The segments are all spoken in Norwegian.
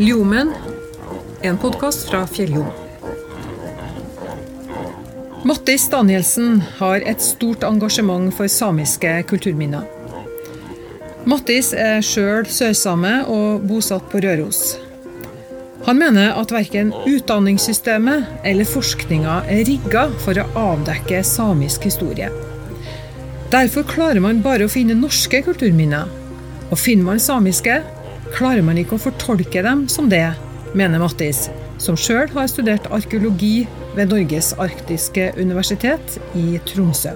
Ljomen, en podkast fra Fjelljom. Mattis Danielsen har et stort engasjement for samiske kulturminner. Mattis er sjøl sørsame og bosatt på Røros. Han mener at verken utdanningssystemet eller forskninga er rigga for å avdekke samisk historie. Derfor klarer man bare å finne norske kulturminner. Og finner man samiske, klarer man ikke å fortolke dem som det, mener Mattis, som sjøl har studert arkeologi ved Norges arktiske universitet i Tromsø.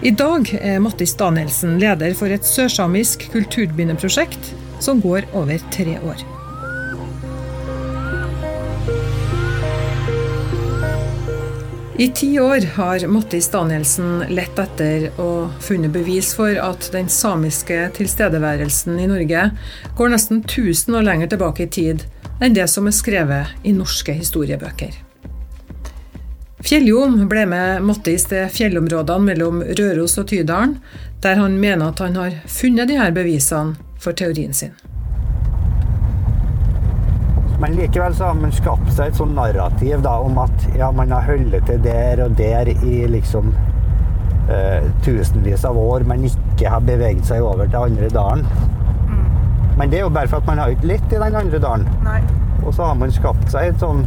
I dag er Mattis Danielsen leder for et sørsamisk kulturbindeprosjekt som går over tre år. I ti år har Mattis Danielsen lett etter og funnet bevis for at den samiske tilstedeværelsen i Norge går nesten 1000 år lenger tilbake i tid enn det som er skrevet i norske historiebøker. Fjelljom ble med Mattis til fjellområdene mellom Røros og Tydalen, der han mener at han har funnet de her bevisene for teorien sin. Men likevel så har man skapt seg et sånn narrativ da, om at ja, man har holdt til der og der i liksom eh, tusenvis av år, men ikke har beveget seg over til andre dalen. Mm. Men det er jo bare for at man har ikke litt i den andre dalen. Nei. Og så har man skapt seg sånn,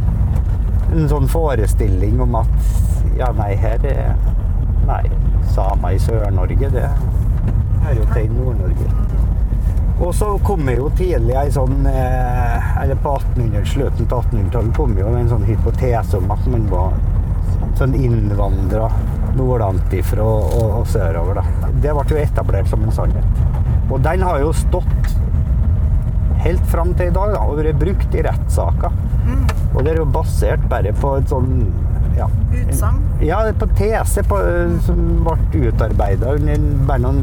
en sånn forestilling om at ja, nei, her er Nei, samer i Sør-Norge, det er jo til Nord-Norge. Og så kom jo tidlig ei sånn eh, Eller på 1800, slutten av 1800-tallet kom jo en sånn hypotese om at man var sånn innvandra nordantifra og, og, og sørover. da. Det ble jo etablert som en sannhet. Og den har jo stått helt fram til i dag da, og vært brukt i rettssaker. Mm. Og det er jo basert bare på et sånn ja, Utsagn? Ja, på tese på, som ble utarbeida under bare noen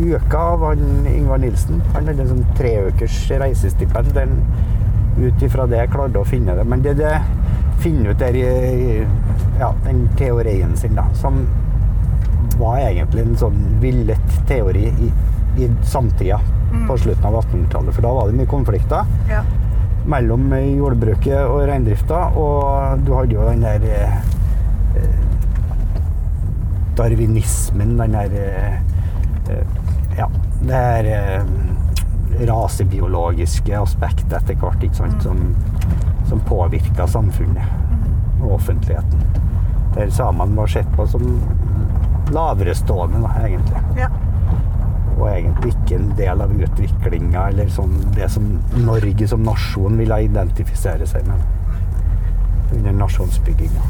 uker av han Ingvar Nilsen. Han hadde en sånn treukers reisestipend. Den, ut ifra det klarte å finne det. Men det, det finner ut der i ja, den teorien sin, da, som var egentlig en sånn villet teori i, i samtida mm. på slutten av 1800-tallet. For da var det mye konflikter. Ja mellom jordbruket og reindrifta. Og du hadde jo den der eh, darwinismen, den der eh, Ja, det her eh, rasebiologiske aspektet etter hvert, ikke sant, som, som påvirka samfunnet og offentligheten. Der samene var sett på som laverestående, da, egentlig. Ja og egentlig ikke en del av utviklinga eller sånn det som Norge som nasjon ville identifisere seg med under nasjonsbygginga.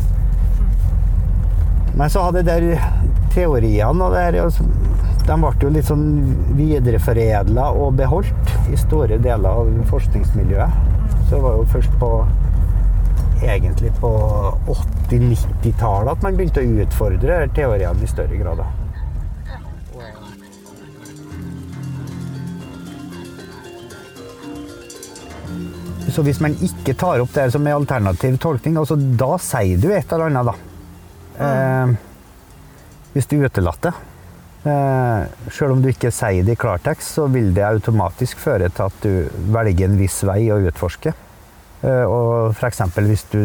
Men så hadde der teoriene og der, de ble jo litt sånn videreforedla og beholdt i store deler av forskningsmiljøet. Så det var jo først på egentlig på 80-90-tallet at man begynte å utfordre teoriene i større grad. Så hvis man ikke tar opp det som er alternativ tolkning, altså da sier du et eller annet, da. Eh, hvis du utelater det. Eh, selv om du ikke sier det i klartekst, så vil det automatisk føre til at du velger en viss vei å utforske. Eh, og f.eks. hvis du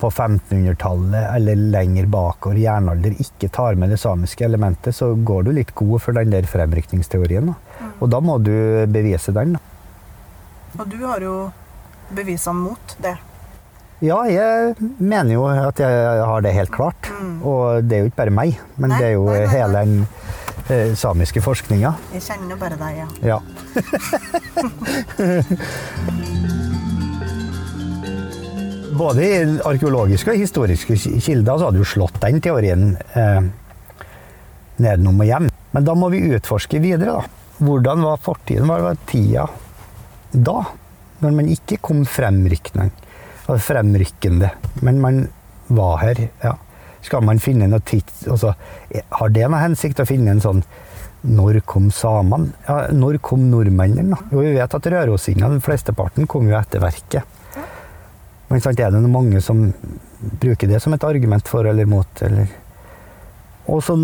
på 1500-tallet eller lenger bakover i jernalder ikke tar med det samiske elementet, så går du litt god for den der fremrykningsteorien. Da. Mm. Og da må du bevise den. Da. Og du har jo bevisene mot det. Ja, jeg mener jo at jeg har det helt klart. Mm. Og det er jo ikke bare meg, men nei, det er jo nei, nei, hele den eh, samiske forskninga. Jeg kjenner bare deg, ja. ja. Både i arkeologiske og historiske kilder så hadde du slått den teorien eh, nedenom og hjem. Men da må vi utforske videre, da. Hvordan var fortiden? Hva var tida? Da, når man ikke kom fremrykkende, men man var her, ja. Skal man finne noe tids... Altså, har det noe hensikt å finne en sånn Når kom samene? Ja, når kom nordmennene? Jo, vi vet at rørosingene, flesteparten, kom jo etter verket. Men sant, er det mange som bruker det som et argument for eller mot? Eller? Og så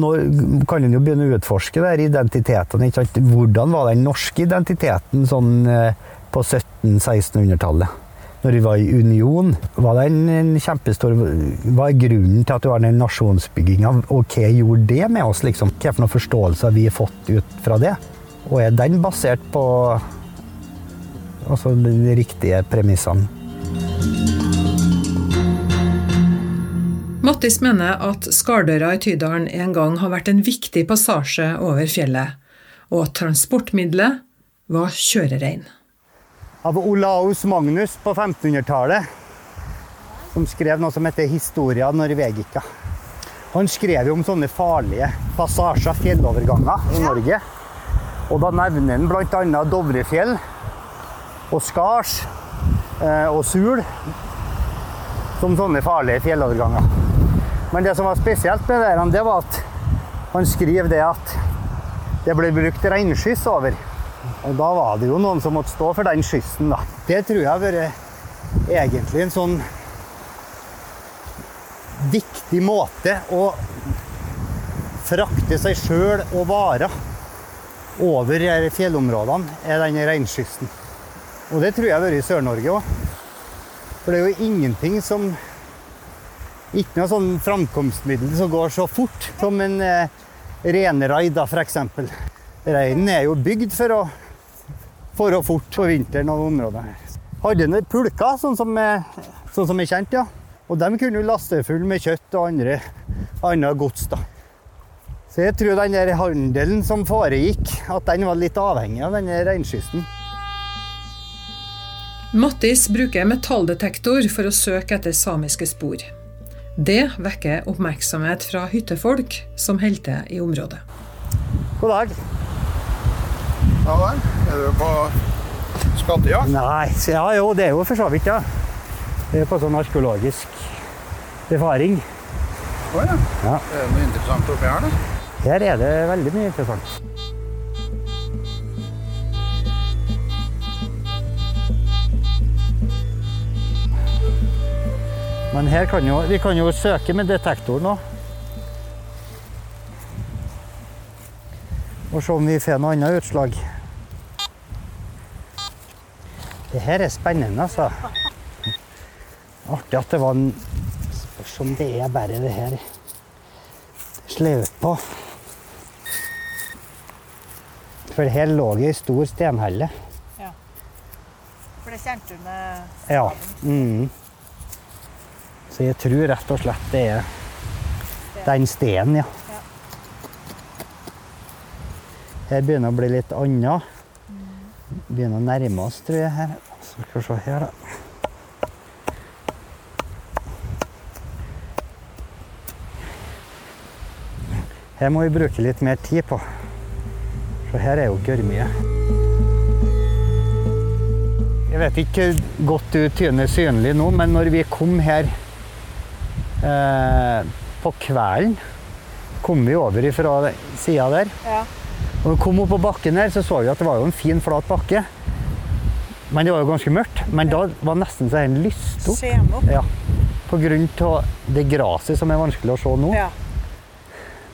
kan en jo begynne å utforske der identitetene. Hvordan var den norske identiteten sånn eh, på 1700-1600-tallet? Når vi var i union, var det en, en kjempestor Hva er grunnen til at du har den nasjonsbygginga, og hva gjorde det med oss? liksom? Noen forståelse har vi fått ut fra det? Og er den basert på altså, de riktige premissene? Mattis mener at Skardøra i Tydalen en gang har vært en viktig passasje over fjellet, og at transportmiddelet var kjørerein. Av Olaus Magnus på 1500-tallet, som skrev noe som heter 'Historia Norvegica'. Han skrev jo om sånne farlige passasjer, fjelloverganger, i Norge. Og da nevner han bl.a. Dovrefjell og Skars eh, og Sul som sånne farlige fjelloverganger. Men det som var spesielt med det, det var at han skriver det at det ble brukt regnskyss over. Og da var det jo noen som måtte stå for den skyssen, da. Det tror jeg har vært egentlig en sånn viktig måte å frakte seg sjøl og varer over fjellområdene, er den reinskyssen. Og det tror jeg har vært i Sør-Norge òg. For det er jo ingenting som Ikke noe sånn framkomstmiddel som går så fort som en eh, renraid, f.eks. Reinen er jo bygd for å fare fort på vinteren og området. Hadde noen pulker, sånn som, er, sånn som er kjent, ja. Og de kunne jo laste full med kjøtt og andre, annet gods. da. Så jeg tror den der handelen som foregikk, at den var litt avhengig av denne reinskysten. Mattis bruker metalldetektor for å søke etter samiske spor. Det vekker oppmerksomhet fra hyttefolk som holder til i området. God dag. Ja vel. Er du på skattejakt? Nei, ja jo, det er jo for så vidt, ja. Det er på sånn arkeologisk befaring. Å ja. Ja. Er det noe interessant oppi her, da? Her er det veldig mye interessant. Men her kan jo, vi kan jo søke med detektoren òg. Og se om vi får noe annet utslag. Det her er spennende, altså. Artig at det var en Spørs om det er bare det her slevet på. For her lå ei stor stenhelle. Ja. For det kjente du med Ja. Mm. Så jeg tror rett og slett det er den stenen, ja. Her begynner det å bli litt annet. Begynner å nærme oss, tror jeg. her. Så skal vi se her, da. Her må vi bruke litt mer tid på. For her er jo gørrmye. Jeg vet ikke godt du tyner synlig nå, men når vi kom her eh, på kvelden, kom vi over fra sida der. Ja. Og vi kom opp på bakken her, så så vi at det var jo en fin, flat bakke. Men det var jo ganske mørkt. Men da var nesten så den lyst opp. Ja. På grunn av det gresset som er vanskelig å se nå. Ja.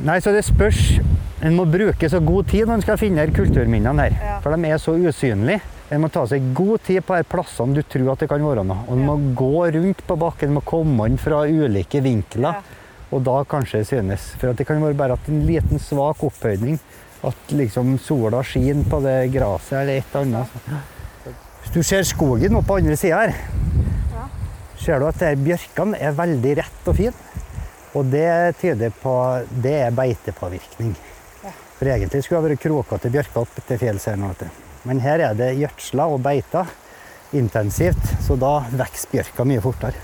Nei, så det spørs. En må bruke så god tid når en skal finne kulturminnene her. Ja. For de er så usynlige. En må ta seg god tid på de plassene du tror at det kan være noe. Og en må gå rundt på bakken, en må komme inn fra ulike vinkler. Og da kanskje synes. For at det kan være bare at en liten svak opphøyning. At liksom sola skinner på det gresset eller et eller annet. Hvis du ser skogen oppe på andre sida her, Ja. ser du at bjørkene er veldig rett og fin. Og det tyder på det er beitepåvirkning. Ja. For egentlig skulle det vært krokete bjørker opp til fjells her nå. Men her er det gjødsla og beita intensivt, så da vokser bjørka mye fortere.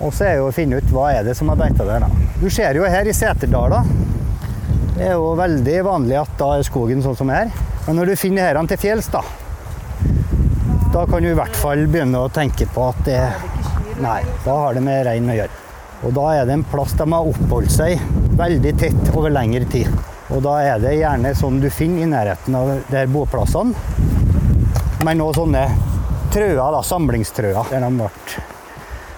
Og så er det jo å finne ut hva er det som har beita der. da. Du ser jo her i Seterdala. Det er jo veldig vanlig at da er skogen sånn som her. Men når du finner disse til fjells, da, da kan du i hvert fall begynne å tenke på at det Nei, da har det med rein å gjøre. Og da er det en plass de har oppholdt seg veldig tett over lengre tid. Og da er det gjerne sånn du finner i nærheten av de her boplassene. Men også sånne trøer, da, samlingstrøer, der de ble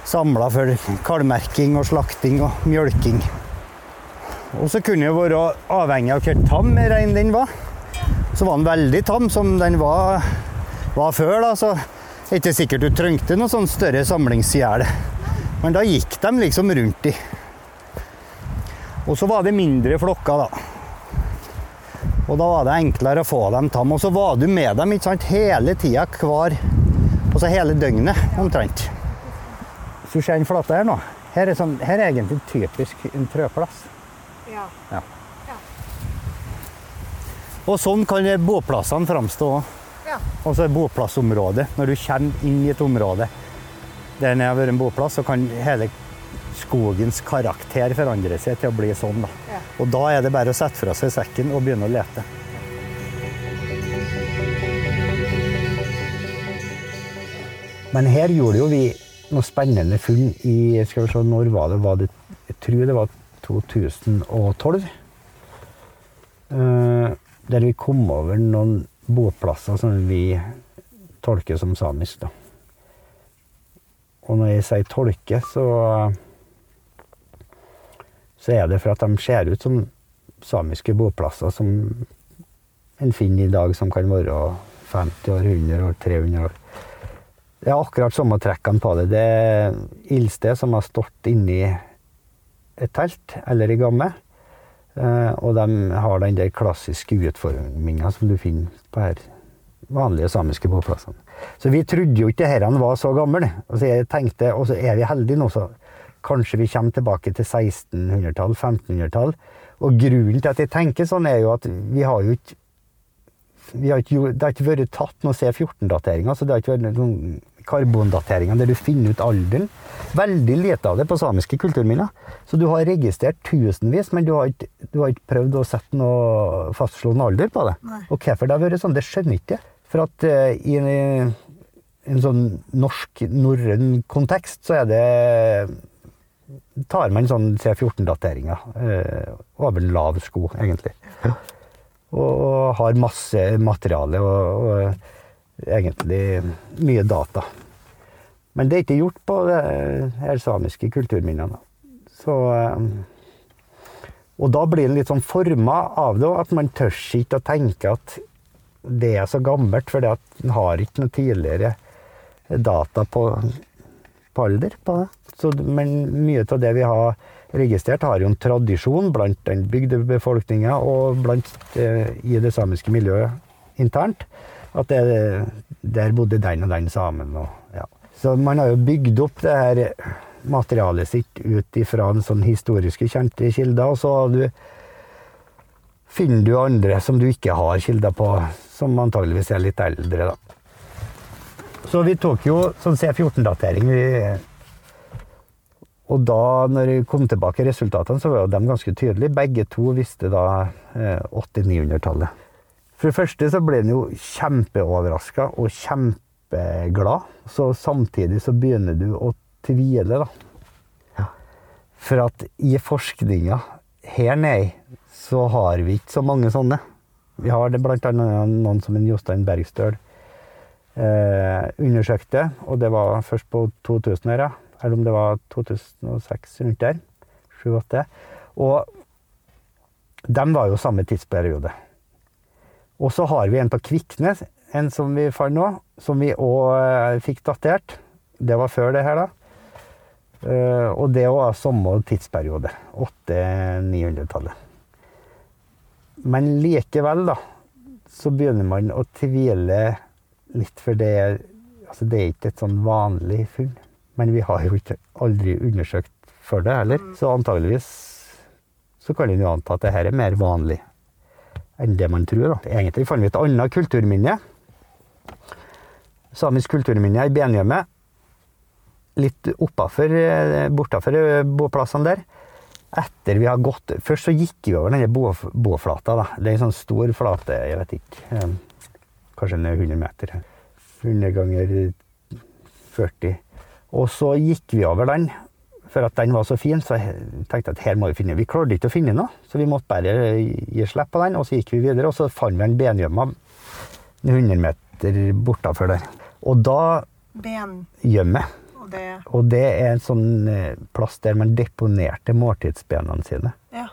samla for kalvmerking og slakting og mjølking. Og så kunne det være avhengig av hvor tam reinen den var. Så var den veldig tam, som den var, var før. da, så det er ikke sikkert du trengte noe sånn større samlingsgjerde. Men da gikk de liksom rundt i. Og så var det mindre flokker, da. Og da var det enklere å få dem tam. Og så var du med dem ikke sant, hele tida, hver Altså hele døgnet omtrent. Hvis du ser den flata her nå, her er, sånn, her er egentlig typisk en trøplass. Ja. Ja. Og sånn kan boplassene framstå òg. Ja. Altså boplassområdet. Når du kommer inn i et område der det har vært en boplass, så kan hele skogens karakter forandre seg til å bli sånn. Da. Ja. Og da er det bare å sette fra seg sekken og begynne å lete. Men her gjorde jo vi noe spennende funn i skal vi se, Når var det? Var det jeg tror det var 2012. Eh, der vi kom over noen boplasser som vi tolker som samisk. Da. Og når jeg sier tolke, så, så er det for at de ser ut som samiske boplasser som en finner i dag, som kan være 50 år, 100 år, 300 år. Det er akkurat samme trekkene på det. Det er ildsted som har stått inni et telt eller i gamme. Eh, Og de har den der klassiske utforminga som du finner på her vanlige samiske boplassene. Så vi trodde jo ikke dette var så gamle. Og så jeg tenkte, og så er vi heldige nå, så kanskje vi kommer tilbake til 1600-tall, 1500-tall. Og grunnen til at jeg tenker sånn, er jo at vi har jo ikke vi har ikke, det har ikke vært tatt noen C14-dateringer. så det har ikke vært noen karbondateringer der du finner ut alderen. Veldig lite av det på samiske kulturminner. Så du har registrert tusenvis, men du har ikke, du har ikke prøvd å sette noe, fastslående alder på det. Nei. Og hvorfor det har vært sånn, det skjønner jeg ikke. For at uh, i en, en sånn norsk, norrøn kontekst, så er det tar man sånn C14-dateringer eh, over lav sko, egentlig. Og har masse materiale og, og egentlig mye data. Men det er ikke gjort på det her samiske kulturminnene. Så, eh, og da blir det litt sånn forma av det, at man tør ikke å tenke at det er så gammelt, for en har ikke noe tidligere data på, på alder på det. Så, men mye av det vi har registrert, har jo en tradisjon blant den bygdebefolkninga og blant eh, i det samiske miljøet internt. At det, der bodde den og den samen. Og, ja. Så man har jo bygd opp det her materialet sitt ut ifra en sånn historiske kjente kilder, og så du finner du andre som du ikke har kilder på, som antageligvis er litt eldre. da. Så vi tok jo sånn C14-datering. og da når jeg kom tilbake resultatene, så var de ganske tydelige. Begge to visste da eh, 800-900-tallet. For det første så ble han jo kjempeoverraska og kjempeglad. Så samtidig så begynner du å tvile, da. For at i forskninga her nede så har vi ikke så mange sånne. Vi har det blant annet noen som en Jostein Bergstøl eh, undersøkte, og det var først på 2000-åra, eller om det var 2006 rundt der. 7-8. Og de var jo samme tidsperiode. Og så har vi en på Kviknes, en som vi fant nå, som vi òg fikk datert. Det var før det her, da. Eh, og det var samme tidsperiode. 800-900-tallet. Men likevel, da, så begynner man å tvile litt, for det er, altså det er ikke et sånn vanlig funn. Men vi har jo ikke aldri undersøkt for det heller. Så antageligvis så kan en jo anta at det her er mer vanlig enn det man tror. Da. Egentlig fant vi et annet kulturminne. Samisk kulturminne i Benhjemmet. Litt oppafor, bortafor boplassene der. Etter vi har gått Først så gikk vi over denne bo, boflata. Da. Det er en sånn stor flate, jeg vet ikke. eh, Kanskje den er 100 meter. 100 ganger 40. Og så gikk vi over den, for at den var så fin, så jeg tenkte at her må vi finne Vi klarte ikke å finne noe, så vi måtte bare gi slipp på den. Og så gikk vi videre, og så fant vi en benjømme 100 meter bortafor der. Og da gjemme. Og det Og det er en sånn eh, plass der man deponerte måltidsbenene sine. Ja.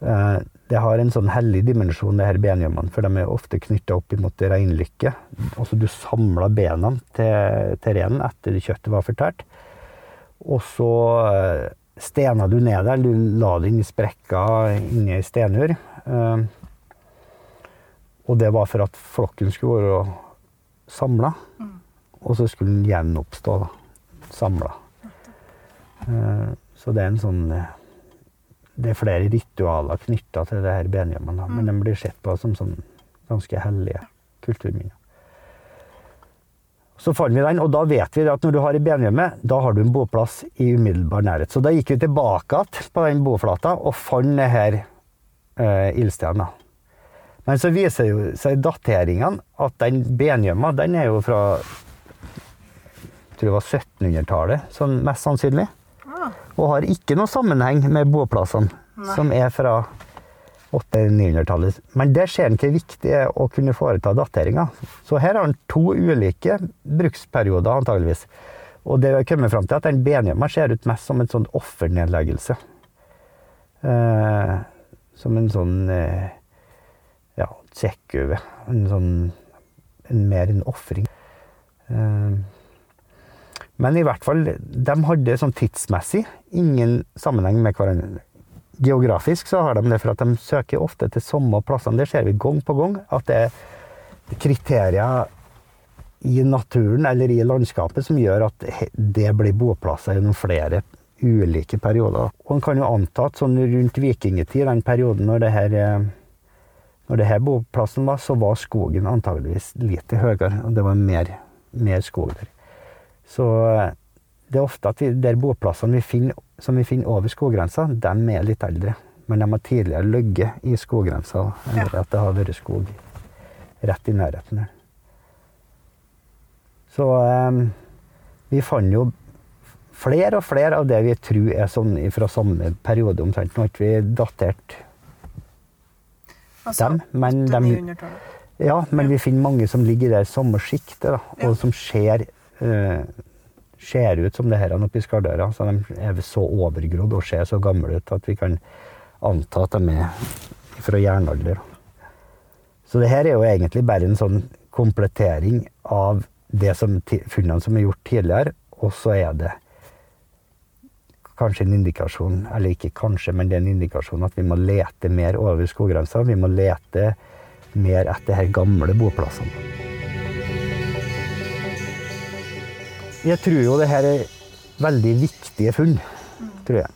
Eh, Det har en sånn hellig dimensjon, det her benjømmene, for de er ofte knytta opp imot reinlykke. Altså du samla bena til, til reinen etter kjøttet var fortært. Og så eh, stena du ned der, du la det inn i sprekka inni ei stenur. Eh, Og det var for at flokken skulle være samla, og så skulle den gjenoppstå, da. Samla. Eh, Så det er en sånn Det er flere ritualer knytta til det her Benjamin, men de blir sett på som sånn ganske hellige kulturminner. Så fant vi den, og da vet vi at når du har en benhjemme, da har du en boplass i umiddelbar nærhet. Så da gikk vi tilbake igjen på den boflata og fant denne eh, ildstedene. Men så viser jo seg dateringene at den benjamma, den er jo fra jeg tror det var 1700-tallet, sånn mest sannsynlig. Ah, Og har ikke noe sammenheng med boplassene, som er fra 800-900-tallet. Men det ser en hvor viktig det er å kunne foreta dateringer. Så her har en to ulike bruksperioder, antageligvis. Og det har kommet fram til at den benjammen ser ut mest som en sånn offernedleggelse. Eh, som en sånn eh, ja, tjekkuve. En sånn en, mer en ofring. Eh, men i hvert fall, de hadde sånn tidsmessig ingen sammenheng med hverandre. Geografisk så har de det for at de søker ofte til samme plassene. Det ser vi gang på gang. At det er kriterier i naturen eller i landskapet som gjør at det blir boplasser gjennom flere ulike perioder. Og en kan jo anta at sånn rundt vikingtid, den perioden når det her når det her boplassen var, så var skogen antageligvis lite høyere, og det var mer, mer skog der. Så det er ofte at vi, der boplassene vi finner, som vi finner over skoggrensa, de er litt eldre. Men de har tidligere ligget i skoggrensa, enn Ja. at det har vært skog rett i nærheten her. Så eh, vi fant jo flere og flere av det vi tror er sånn fra samme periode omtrent. Nå har ikke vi datert altså, dem, men de, 800-900-tallet. ja, men vi finner mange som ligger i det samme sjiktet, Ja. og som ser, eh, ser ut som det her oppe i Skardøra. Så de er så overgrodd og ser så gamle ut at vi kan anta at de er fra jernalder. Så det her er jo egentlig bare en sånn komplettering av det som, funnene som er gjort tidligere, og så er det kanskje en indikasjon, eller ikke kanskje, men det er en indikasjon at vi må lete mer over skoggrensa. Vi må lete mer etter de gamle boplassene. Jeg tror jo det her er veldig viktige funn, tror jeg.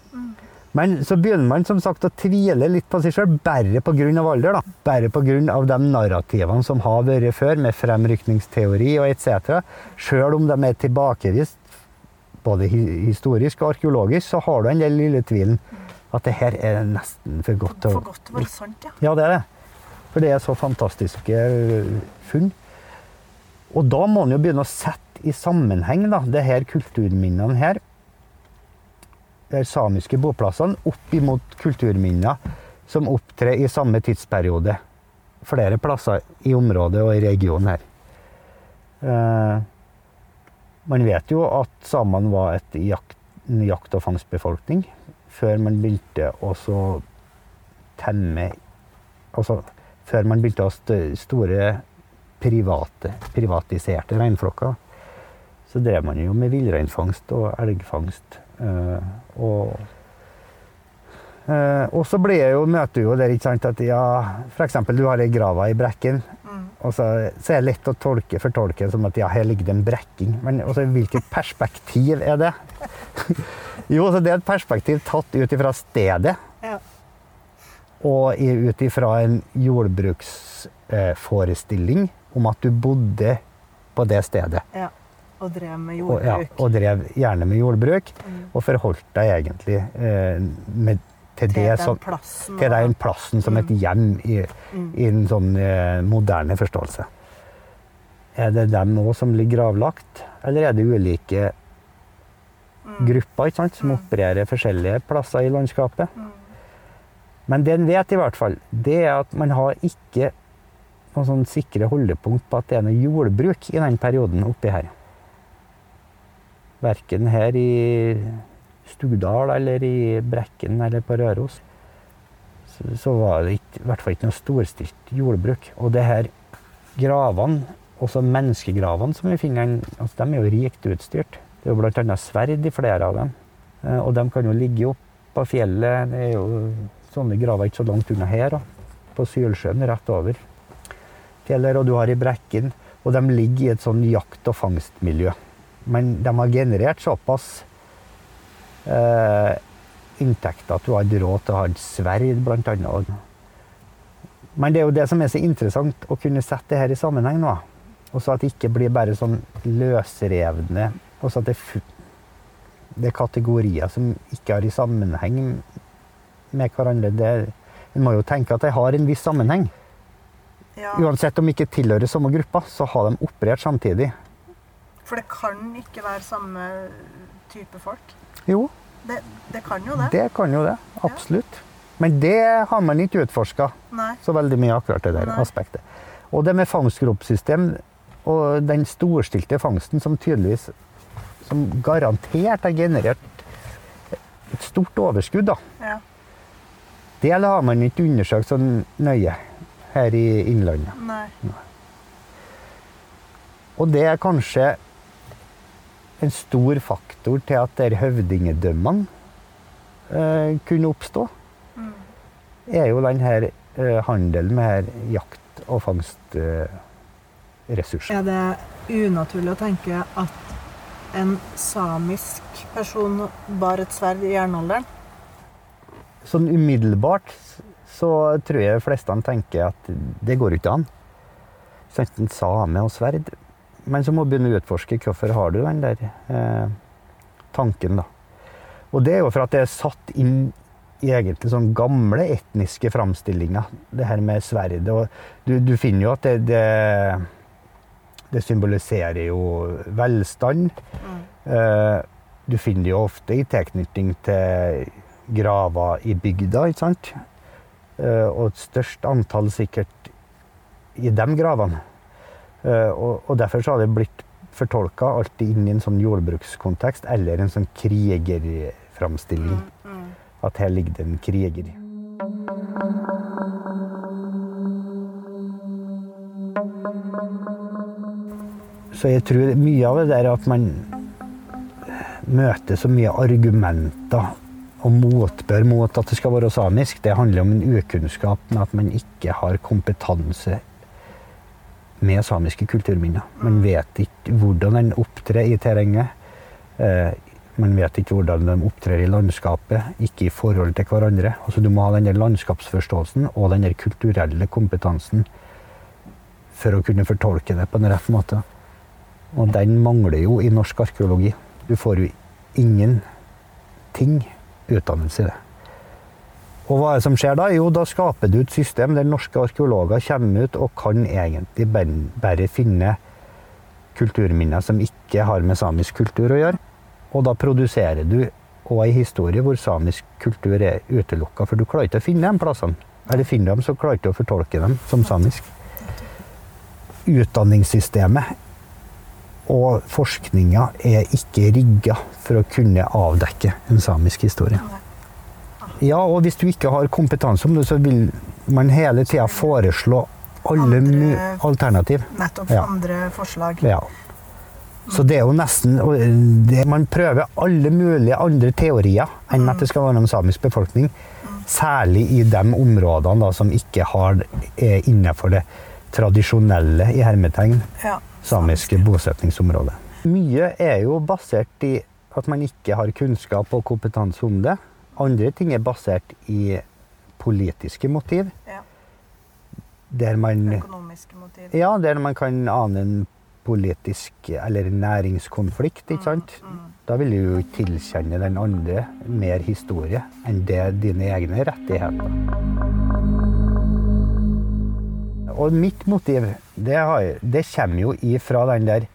Men så begynner man som sagt å tvile litt på seg sjøl, bare pga. alder. da. Bare pga. de narrativene som har vært før, med fremrykningsteori og etc. Sjøl om de er tilbakevist både historisk og arkeologisk, så har du den lille tvilen at det her er nesten for godt til å For godt til å være sant, ja. ja, det er det. For det er så fantastiske funn. Og da må en jo begynne å sette i sammenheng da, det her kulturminnene her, de samiske boplassene, opp imot kulturminner som opptrer i samme tidsperiode. Flere plasser i området og i regionen her. Eh, man vet jo at samene var jakt, en jakt- og fangstbefolkning før man begynte å temme Altså før man begynte å ha store private, privatiserte reinflokker. Så drev man jo med villreinfangst og elgfangst. eh, og eh, og så jo, møter du jo der ikke sant, at ja, f.eks. du har ei grava i brekken. Mm. Og så, så er det lett å tolke, fortolke det som at ja, her ligger det en brekking. Men også, hvilket perspektiv er det? jo, så det er et perspektiv tatt ut ifra stedet Ja. og ut ifra en jordbruksforestilling om at du bodde på det stedet. ja. Og drev med Og, ja, og drev gjerne med jordbruk, Mm. og forholdt deg egentlig eh, med, til, til det den som, plassen. til den plassen som et hjem i, Mm. i en sånn eh, moderne forståelse. Er det dem òg som ligger gravlagt, eller er det ulike Mm. grupper sant, som Mm. opererer forskjellige plasser i landskapet? Mm. Men det en vet i hvert fall, det er at man har ikke noen sånn sikre holdepunkt på at det er noe jordbruk i den perioden oppi her. Verken her i Stugdal eller i Brekken eller på Røros. så, var det ikke, i hvert fall ikke noe storstilt jordbruk. Og det her gravene, også menneskegravene som vi finner, altså, de er jo rikt utstyrt. Det er jo bl.a. sverd i flere av dem. Eh, Og de kan jo ligge opp på fjellet. Det er jo sånne graver ikke så langt unna her. Da. På Sylsjøen, rett over fjellet. Og du har i Brekken. Og de ligger i et sånn jakt- og fangstmiljø. Men de har generert såpass eh, inntekter at du hadde råd til å ha et sverd, annet. Men det er jo det som er så interessant, å kunne sette det her i sammenheng nå. Og så at det ikke blir bare sånn løsrevne og så at det, det er kategorier som ikke har i sammenheng med hverandre. Det, en må jo tenke at de har en viss sammenheng. Ja, Uansett om de ikke tilhører samme gruppa, så har de operert samtidig. For det kan ikke være samme type folk. Jo, Det, det kan jo det. det kan jo det. Absolutt. Men det har man ikke utforska så veldig mye, akkurat det der Nei. aspektet. Og det med fangstgropsystem og den storstilte fangsten som tydeligvis som garantert har generert et stort overskudd, da. Ja. Det har man ikke undersøkt så nøye her i Innlandet. Nei. Og det er kanskje en stor faktor til at der høvdingedømmene eh, kunne oppstå. Mm. er jo den her eh, handelen med her jakt- og fangstressurser. Er det unaturlig å tenke at en samisk person bar et sverd i jernalderen? sånn umiddelbart så tror jeg de fleste tenker at det går ikke an. Sånn, en same og sverd. Men så må du begynne å utforske hvorfor har du den der eh, tanken, da. Og det er jo for at det er satt inn i egentlig sånn gamle etniske framstillinger, det her med sverdet. Og du, du finner jo at det, det, det symboliserer jo velstand. Mm. Eh, du finner det jo ofte i tilknytning til graver i bygda, ikke sant? Eh, og et størst antall sikkert i de gravene. Eh, og, derfor så har det blitt fortolka alltid inn i en sånn jordbrukskontekst eller en sånn krigerframstilling. Mm. At her ligger det en kriger. Så jeg tror mye av det der at man møter så mye argumenter og motbør mot at det skal være samisk, det handler om en ukunnskap med at man ikke har kompetanse med samiske kulturminner. Man vet ikke hvordan den opptrer i terrenget. Eh, man vet ikke hvordan de opptrer i landskapet, ikke i forhold til hverandre. Altså, du må ha den landskapsforståelsen og den kulturelle kompetansen for å kunne fortolke det på en rett måte. Og den mangler jo i norsk arkeologi. Du får jo ingenting utdannelse i det. Og hva er det som skjer da? Jo, da skaper du et system der norske arkeologer kommer ut og kan egentlig bare finne kulturminner som ikke har med samisk kultur å gjøre. Og da produserer du òg ei historie hvor samisk kultur er utelukka, for du klarer ikke å finne de plassene. Eller finner dem, så klarer du ikke å fortolke dem som samisk. Utdanningssystemet og forskninga er ikke rigga for å kunne avdekke en samisk historie. Ja, og hvis du ikke har kompetanse om det, så vil man hele tida foreslå alle Andre- alternativ. Nettopp Ja. andre forslag. Ja. Så det er jo nesten det, Man prøver alle mulige andre teorier enn at det skal være om samisk befolkning. Særlig i de områdene da, som ikke har, er innenfor det tradisjonelle i hermetegn Ja. samiske bosetningsområdet. Mye er jo basert i at man ikke har kunnskap og kompetanse om det. Andre ting er basert i politiske motiv, Ja. der man Økonomiske motiv. ja, der man kan ane en politisk eller næringskonflikt, ikke sant? Mm. Da vil du jo tilkjenne den andre mer historie enn det dine egne rettigheter. Og mitt motiv, det, har, det kommer jo ifra den der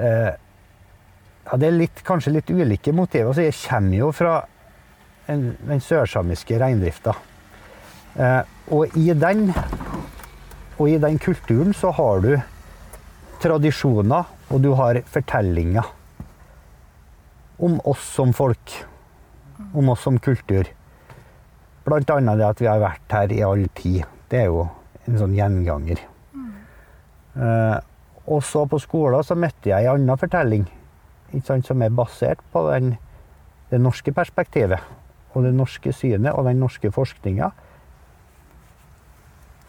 eh, Ja, det er litt, kanskje litt ulike motiver. Altså, jeg kommer jo fra den sørsamiske reindrifta. Eh, og i den og i den kulturen så har du tradisjoner, og du har fortellinger om oss som folk. Om oss som kultur. Blant annet det at vi har vært her i all tid. Det er jo en sånn gjenganger. Eh, og så på skolen så møtte jeg en annen fortelling sant, som er basert på den, det norske perspektivet. Og det norske synet og den norske forskninga.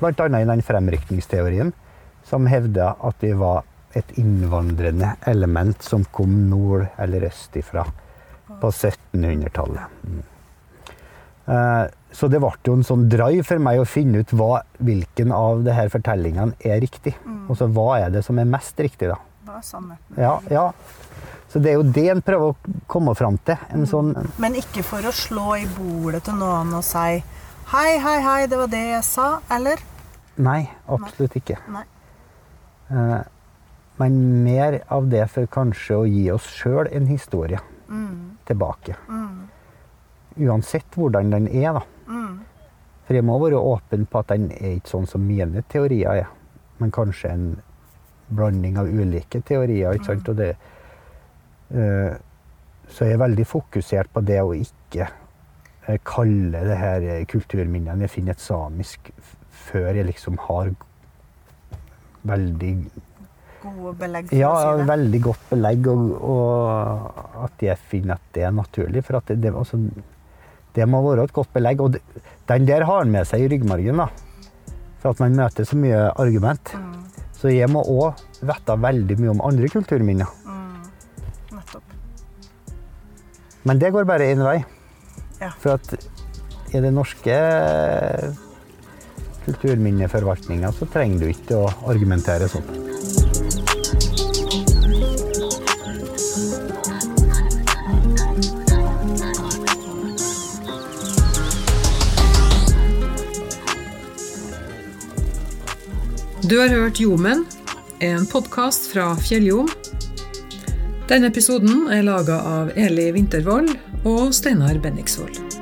Annet i den fremrykningsteorien som hevda at det var et innvandrende element som kom nord eller øst ifra på 1700-tallet. Mm. Eh, Så det ble jo en sånn drive for meg å finne ut hva, hvilken av de her fortellingene er riktig. Og så hva er det som er mest riktig, da. Hva er sannheten? Ja, ja. Så det er jo det en prøver å komme fram til. En sånn Men ikke for å slå i bordet til noen og si Hei, hei, hei, det var det jeg sa, eller? Nei, absolutt ikke. Nei. Uh, Men mer av det for kanskje å gi oss sjøl en historie Mm, tilbake. mm, Uansett hvordan den er, da. mm. For jeg må være åpen på at den er ikke sånn som mine teorier er, men kanskje en blanding av ulike teorier. ikke sant? Og det, så jeg er veldig fokusert på det å ikke eh, kalle det her eh, kulturminnene jeg finner et samisk før jeg liksom har veldig Gode belegg for ja, å si det. veldig godt belegg, og, og at jeg finner at det er naturlig. For at det, det, altså, det må være et godt belegg. Og det, den der har han med seg i ryggmargen, da. For at man møter så mye argument. Mm, Så jeg må òg vite veldig mye om andre kulturminner. Men det går bare én vei. Ja. For at i den norske kulturminneforvaltninga så trenger du ikke å argumentere sånn. Du har hørt Jomen, en podkast fra Fjelljom. Denne episoden er laga av Eli Vintervold og Steinar Benniksvold.